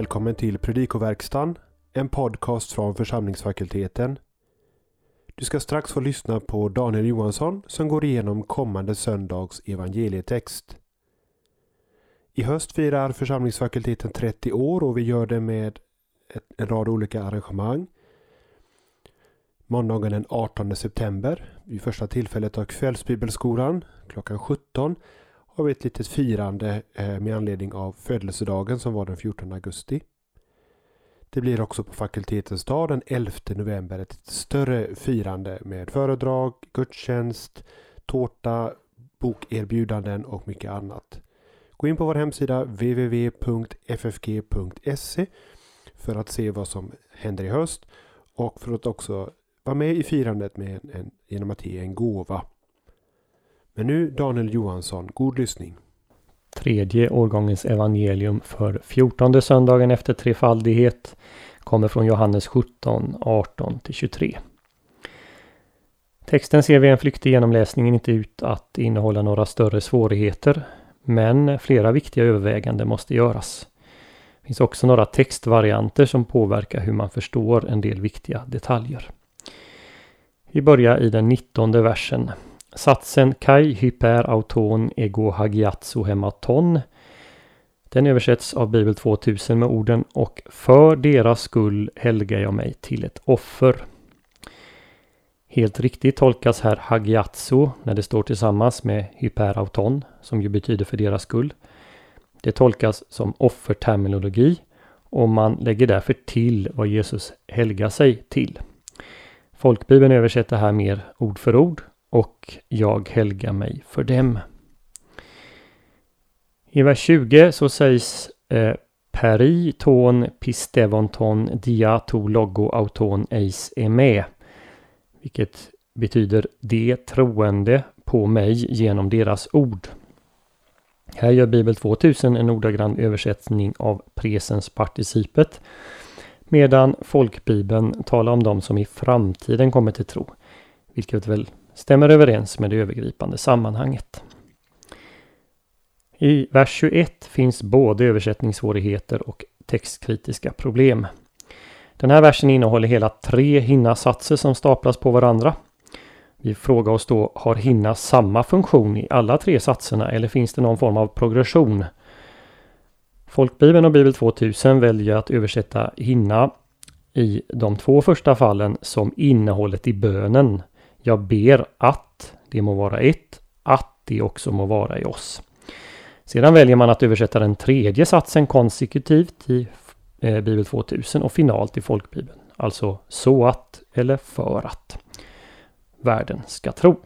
Välkommen till Predikoverkstan, en podcast från församlingsfakulteten. Du ska strax få lyssna på Daniel Johansson som går igenom kommande söndags evangelietext. I höst firar församlingsfakulteten 30 år och vi gör det med en rad olika arrangemang. Måndagen den 18 september, vid första tillfället av kvällsbibelskolan klockan 17 har vi ett litet firande eh, med anledning av födelsedagen som var den 14 augusti. Det blir också på fakultetens dag den 11 november ett större firande med föredrag, gudstjänst, tårta, bokerbjudanden och mycket annat. Gå in på vår hemsida www.ffg.se för att se vad som händer i höst och för att också vara med i firandet med en, genom att ge en gåva. Men nu Daniel Johansson, god lyssning. Tredje årgångens evangelium för fjortonde söndagen efter trefaldighet kommer från Johannes 17, 18-23. Texten ser vid en flyktig genomläsning inte ut att innehålla några större svårigheter, men flera viktiga överväganden måste göras. Det finns också några textvarianter som påverkar hur man förstår en del viktiga detaljer. Vi börjar i den nittonde versen Satsen kai hyper auton ego hagiatsu hematon. Den översätts av Bibel 2000 med orden och för deras skull helgar jag mig till ett offer. Helt riktigt tolkas här hagiatsu när det står tillsammans med hyperauton som ju betyder för deras skull. Det tolkas som offerterminologi och man lägger därför till vad Jesus helgar sig till. Folkbibeln översätter här mer ord för ord och jag helgar mig för dem. I vers 20 så sägs eh, Peri ton pistevonton diato logo auton eis eme. Vilket betyder det troende på mig genom deras ord. Här gör Bibel 2000 en ordagrann översättning av presensparticipet. Medan folkbibeln talar om de som i framtiden kommer till tro. Vilket väl stämmer överens med det övergripande sammanhanget. I vers 21 finns både översättningssvårigheter och textkritiska problem. Den här versen innehåller hela tre hinna-satser som staplas på varandra. Vi frågar oss då, har hinna samma funktion i alla tre satserna eller finns det någon form av progression? Folkbibeln och Bibel 2000 väljer att översätta hinna i de två första fallen som innehållet i bönen jag ber att det må vara ett, att det också må vara i oss. Sedan väljer man att översätta den tredje satsen konsekutivt i eh, Bibel 2000 och finalt i folkbibeln. Alltså så att eller för att världen ska tro.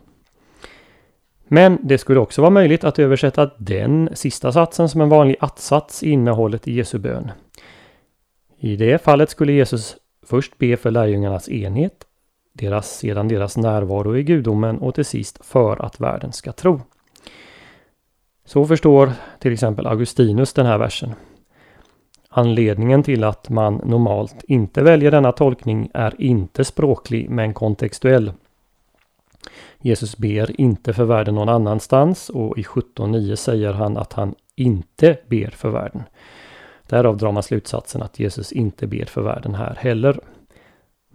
Men det skulle också vara möjligt att översätta den sista satsen som en vanlig att-sats i innehållet i Jesu bön. I det fallet skulle Jesus först be för lärjungarnas enhet deras, sedan deras närvaro i gudomen och till sist för att världen ska tro. Så förstår till exempel Augustinus den här versen. Anledningen till att man normalt inte väljer denna tolkning är inte språklig men kontextuell. Jesus ber inte för världen någon annanstans och i 17.9 säger han att han inte ber för världen. Därav drar man slutsatsen att Jesus inte ber för världen här heller.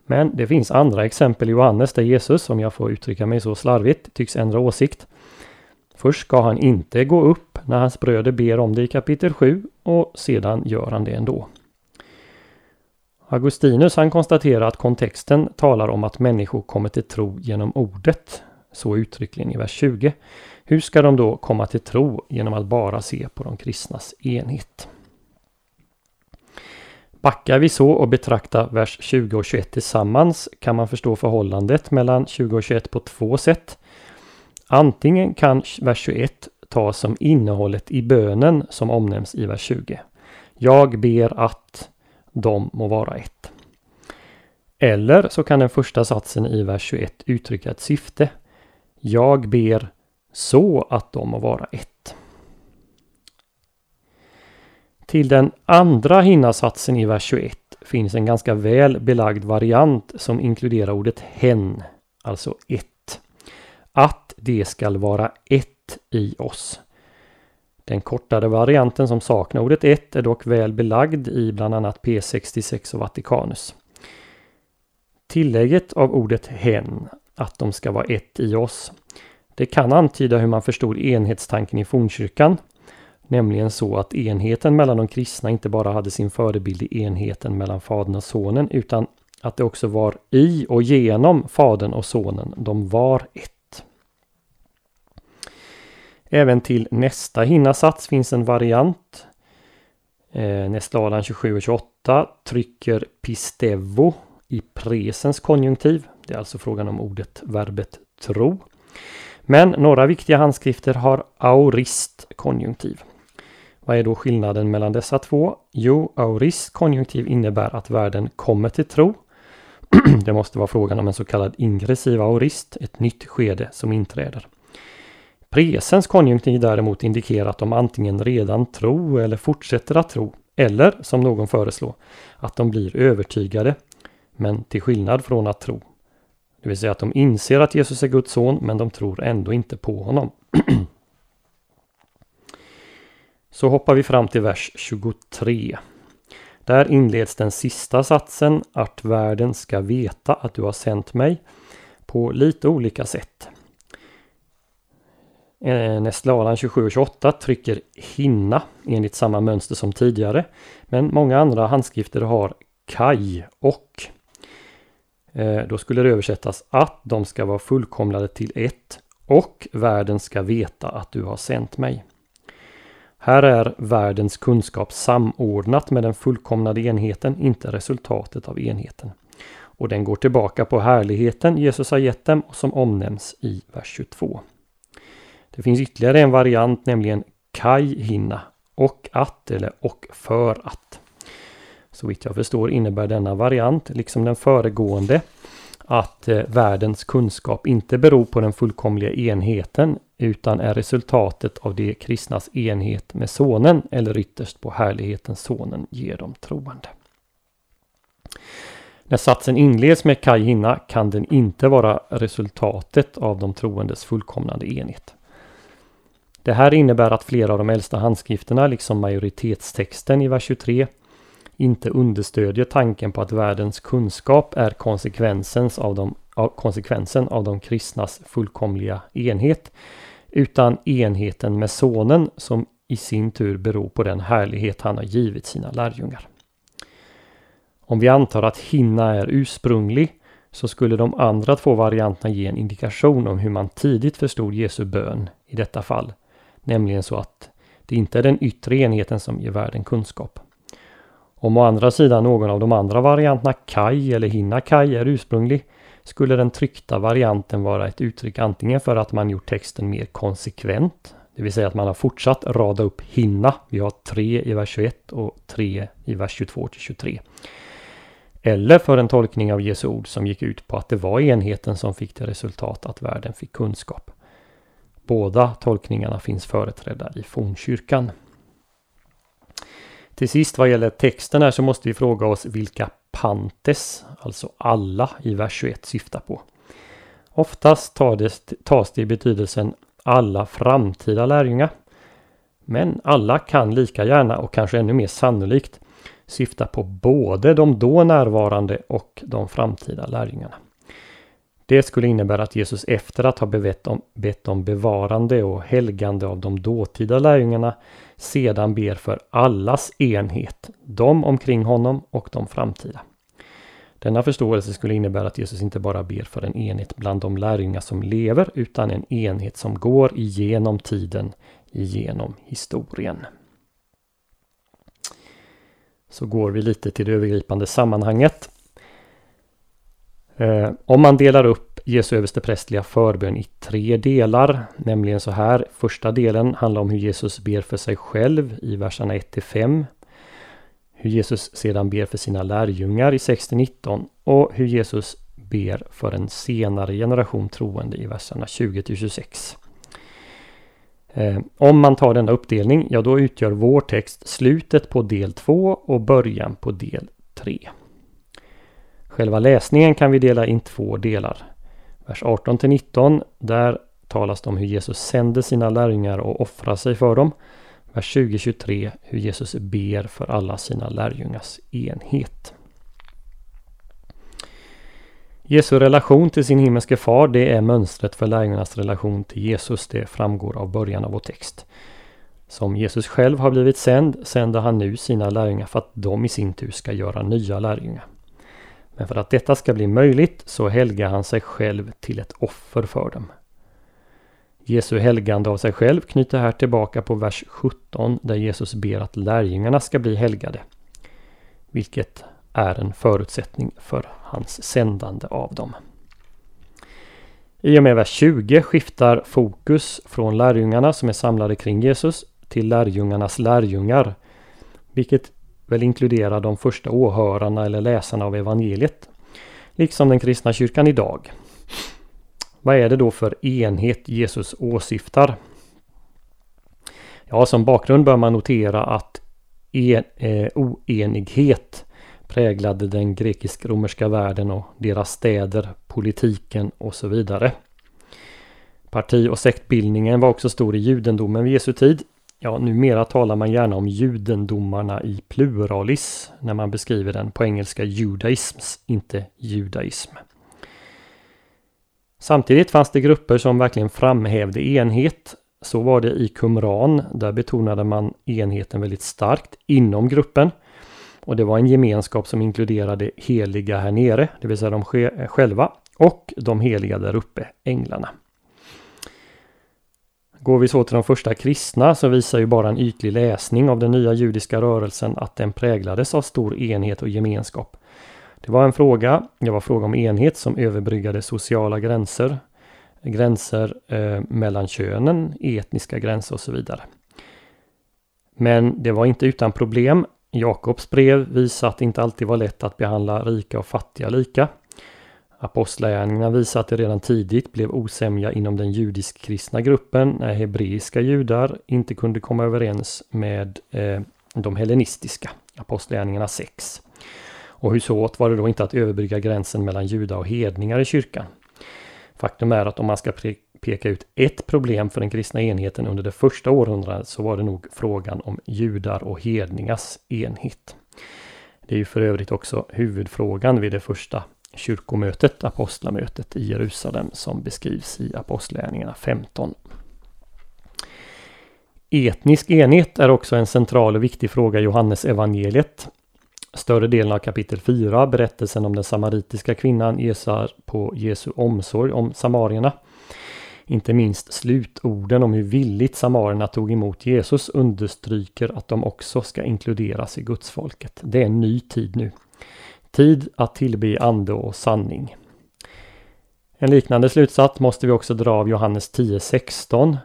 Men det finns andra exempel i Johannes där Jesus, om jag får uttrycka mig så slarvigt, tycks ändra åsikt. Först ska han inte gå upp när hans bröder ber om det i kapitel 7 och sedan gör han det ändå. Augustinus han konstaterar att kontexten talar om att människor kommer till tro genom ordet. Så uttryckligen i vers 20. Hur ska de då komma till tro genom att bara se på de kristnas enhet? Backar vi så och betraktar vers 20 och 21 tillsammans kan man förstå förhållandet mellan 20 och 21 på två sätt. Antingen kan vers 21 tas som innehållet i bönen som omnämns i vers 20. Jag ber att de må vara ett. Eller så kan den första satsen i vers 21 uttrycka ett syfte. Jag ber så att de må vara ett. Till den andra hinnasatsen i vers 21 finns en ganska väl belagd variant som inkluderar ordet hen, alltså ett. Att det skall vara ett i oss. Den kortare varianten som saknar ordet ett är dock väl belagd i bland annat P66 och Vatikanus. Tillägget av ordet hen, att de ska vara ett i oss, det kan antyda hur man förstod enhetstanken i fornkyrkan, nämligen så att enheten mellan de kristna inte bara hade sin förebild i enheten mellan Fadern och Sonen utan att det också var i och genom Fadern och Sonen. De var ett. Även till nästa hinnasats finns en variant. Eh, Nästladan 27 och 28 trycker pistevo i presens konjunktiv. Det är alltså frågan om ordet verbet tro. Men några viktiga handskrifter har aurist konjunktiv. Vad är då skillnaden mellan dessa två? Jo, aurist konjunktiv innebär att världen kommer till tro. det måste vara frågan om en så kallad ingressiv aurist, ett nytt skede som inträder. Presens konjunktiv däremot indikerar att de antingen redan tror eller fortsätter att tro. Eller, som någon föreslår, att de blir övertygade. Men till skillnad från att tro. Det vill säga att de inser att Jesus är Guds son men de tror ändå inte på honom. Så hoppar vi fram till vers 23. Där inleds den sista satsen att världen ska veta att du har sänt mig på lite olika sätt. Eh, 27 och 28 trycker hinna enligt samma mönster som tidigare. Men många andra handskrifter har kaj och. Eh, då skulle det översättas att de ska vara fullkomlade till ett och världen ska veta att du har sänt mig. Här är världens kunskap samordnat med den fullkomnade enheten, inte resultatet av enheten. Och den går tillbaka på härligheten Jesus har gett dem och som omnämns i vers 22. Det finns ytterligare en variant, nämligen kaj hinna och att eller och för att. Så vitt jag förstår innebär denna variant, liksom den föregående, att eh, världens kunskap inte beror på den fullkomliga enheten utan är resultatet av det kristnas enhet med sonen eller ytterst på härligheten sonen ger dem troende. När satsen inleds med kaj hinna kan den inte vara resultatet av de troendes fullkomnande enhet. Det här innebär att flera av de äldsta handskrifterna, liksom majoritetstexten i vers 23, inte understödjer tanken på att världens kunskap är konsekvensen av de, av konsekvensen av de kristnas fullkomliga enhet, utan enheten med sonen som i sin tur beror på den härlighet han har givit sina lärjungar. Om vi antar att hinna är ursprunglig så skulle de andra två varianterna ge en indikation om hur man tidigt förstod Jesu bön i detta fall. Nämligen så att det inte är den yttre enheten som ger världen kunskap. Om å andra sidan någon av de andra varianterna kaj eller hinna kaj är ursprunglig skulle den tryckta varianten vara ett uttryck antingen för att man gjort texten mer konsekvent, det vill säga att man har fortsatt rada upp hinna. Vi har 3 i vers 21 och 3 i vers 22 till 23. Eller för en tolkning av Jesu ord som gick ut på att det var enheten som fick till resultat att världen fick kunskap. Båda tolkningarna finns företrädda i fornkyrkan. Till sist vad gäller texten här så måste vi fråga oss vilka pantes, alltså alla i vers 21 syftar på. Oftast tas det i betydelsen alla framtida lärjungar. Men alla kan lika gärna och kanske ännu mer sannolikt syfta på både de då närvarande och de framtida lärjungarna. Det skulle innebära att Jesus efter att ha bett om, bett om bevarande och helgande av de dåtida lärjungarna sedan ber för allas enhet, de omkring honom och de framtida. Denna förståelse skulle innebära att Jesus inte bara ber för en enhet bland de lärjungar som lever utan en enhet som går igenom tiden, igenom historien. Så går vi lite till det övergripande sammanhanget. Eh, om man delar upp Jesu översteprästliga förbön i tre delar, nämligen så här. Första delen handlar om hur Jesus ber för sig själv i verserna 1 5. Hur Jesus sedan ber för sina lärjungar i 6 19 och hur Jesus ber för en senare generation troende i verserna 20 26. Eh, om man tar denna uppdelning, ja då utgör vår text slutet på del 2 och början på del 3. Själva läsningen kan vi dela in två delar. Vers 18 till 19, där talas det om hur Jesus sänder sina lärjungar och offrar sig för dem. vers 20-23 hur Jesus ber för alla sina lärjungars enhet. Jesu relation till sin himmelske far det är mönstret för lärjungarnas relation till Jesus. Det framgår av början av vår text. Som Jesus själv har blivit sänd sänder han nu sina lärjungar för att de i sin tur ska göra nya lärjungar. Men för att detta ska bli möjligt så helgar han sig själv till ett offer för dem. Jesu helgande av sig själv knyter här tillbaka på vers 17 där Jesus ber att lärjungarna ska bli helgade. Vilket är en förutsättning för hans sändande av dem. I och med vers 20 skiftar fokus från lärjungarna som är samlade kring Jesus till lärjungarnas lärjungar. Vilket väl inkludera de första åhörarna eller läsarna av evangeliet. Liksom den kristna kyrkan idag. Vad är det då för enhet Jesus åsyftar? Ja, som bakgrund bör man notera att en, eh, oenighet präglade den grekisk-romerska världen och deras städer, politiken och så vidare. Parti och sektbildningen var också stor i judendomen vid Jesu tid. Ja, numera talar man gärna om judendomarna i pluralis när man beskriver den på engelska judaisms, inte judaism. Samtidigt fanns det grupper som verkligen framhävde enhet. Så var det i Qumran. Där betonade man enheten väldigt starkt inom gruppen. Och det var en gemenskap som inkluderade heliga här nere, det vill säga de själva, och de heliga där uppe, änglarna. Går vi så till de första kristna så visar ju bara en ytlig läsning av den nya judiska rörelsen att den präglades av stor enhet och gemenskap. Det var en fråga, det var fråga om enhet som överbryggade sociala gränser, gränser eh, mellan könen, etniska gränser och så vidare. Men det var inte utan problem. Jakobs brev visar att det inte alltid var lätt att behandla rika och fattiga lika. Apostlagärningarna visar att det redan tidigt blev osämja inom den judisk-kristna gruppen när hebreiska judar inte kunde komma överens med eh, de hellenistiska. Apostlagärningarna 6. Och hur svårt var det då inte att överbrygga gränsen mellan judar och hedningar i kyrkan. Faktum är att om man ska peka ut ett problem för den kristna enheten under det första århundradet så var det nog frågan om judar och hedningars enhet. Det är ju för övrigt också huvudfrågan vid det första kyrkomötet, apostlamötet i Jerusalem som beskrivs i Apostlagärningarna 15. Etnisk enhet är också en central och viktig fråga i Johannes evangeliet. Större delen av kapitel 4, berättelsen om den samaritiska kvinnan, gesar på Jesu omsorg om samarierna. Inte minst slutorden om hur villigt samarierna tog emot Jesus understryker att de också ska inkluderas i gudsfolket. Det är en ny tid nu. Tid att tillbe ande och sanning. En liknande slutsats måste vi också dra av Johannes 10.16.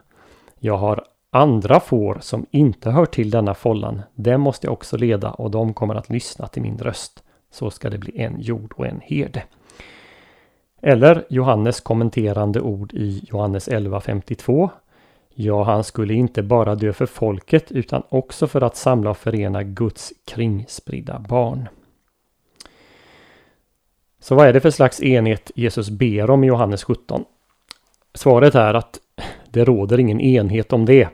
Jag har andra får som inte hör till denna follan, dem måste jag också leda och de kommer att lyssna till min röst. Så ska det bli en jord och en herde. Eller Johannes kommenterande ord i Johannes 11.52. Ja, han skulle inte bara dö för folket utan också för att samla och förena Guds kringspridda barn. Så vad är det för slags enhet Jesus ber om i Johannes 17? Svaret är att det råder ingen enhet om det.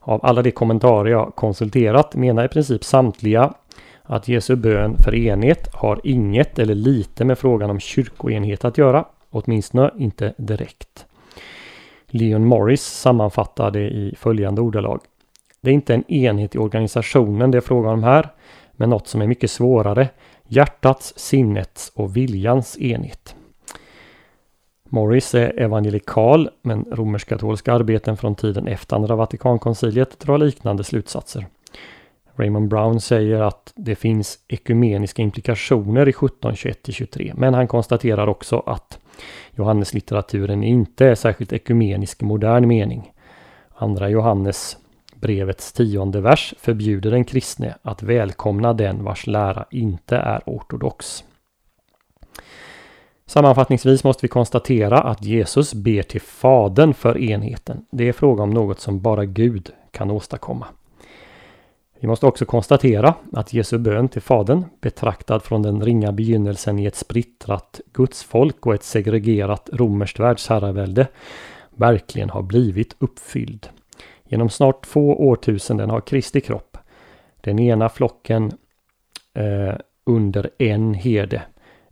Av alla de kommentarer jag konsulterat menar i princip samtliga att Jesu bön för enhet har inget eller lite med frågan om kyrkoenhet att göra, åtminstone inte direkt. Leon Morris sammanfattar det i följande ordalag. Det är inte en enhet i organisationen det är frågan om här, men något som är mycket svårare, hjärtats, sinnets och viljans enhet. Morris är evangelikal, men romersk-katolska arbeten från tiden efter andra Vatikankonciliet drar liknande slutsatser. Raymond Brown säger att det finns ekumeniska implikationer i 1721-23, men han konstaterar också att Johanneslitteraturen inte är särskilt ekumenisk i modern mening. Andra Johannes brevets tionde vers förbjuder den kristne att välkomna den vars lära inte är ortodox. Sammanfattningsvis måste vi konstatera att Jesus ber till Fadern för enheten. Det är fråga om något som bara Gud kan åstadkomma. Vi måste också konstatera att Jesu bön till Fadern, betraktad från den ringa begynnelsen i ett splittrat gudsfolk och ett segregerat romerskt världsherravälde, verkligen har blivit uppfylld. Genom snart två årtusenden har Kristi kropp, den ena flocken eh, under en herde,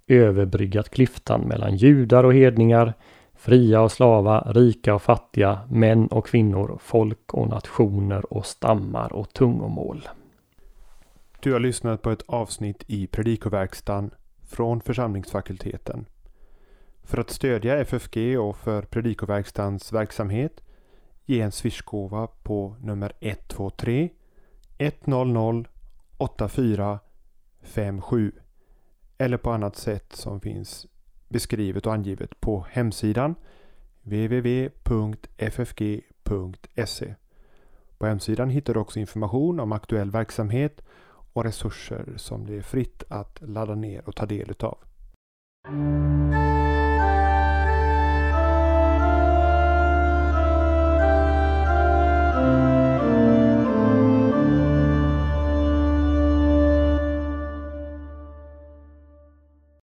överbryggat klyftan mellan judar och hedningar, fria och slava, rika och fattiga, män och kvinnor, folk och nationer och stammar och tungomål. Du har lyssnat på ett avsnitt i Predikoverkstan från församlingsfakulteten. För att stödja FFG och för Predikoverkstans verksamhet ge en swishgåva på nummer 123 100 8457 eller på annat sätt som finns beskrivet och angivet på hemsidan www.ffg.se. På hemsidan hittar du också information om aktuell verksamhet och resurser som det är fritt att ladda ner och ta del utav.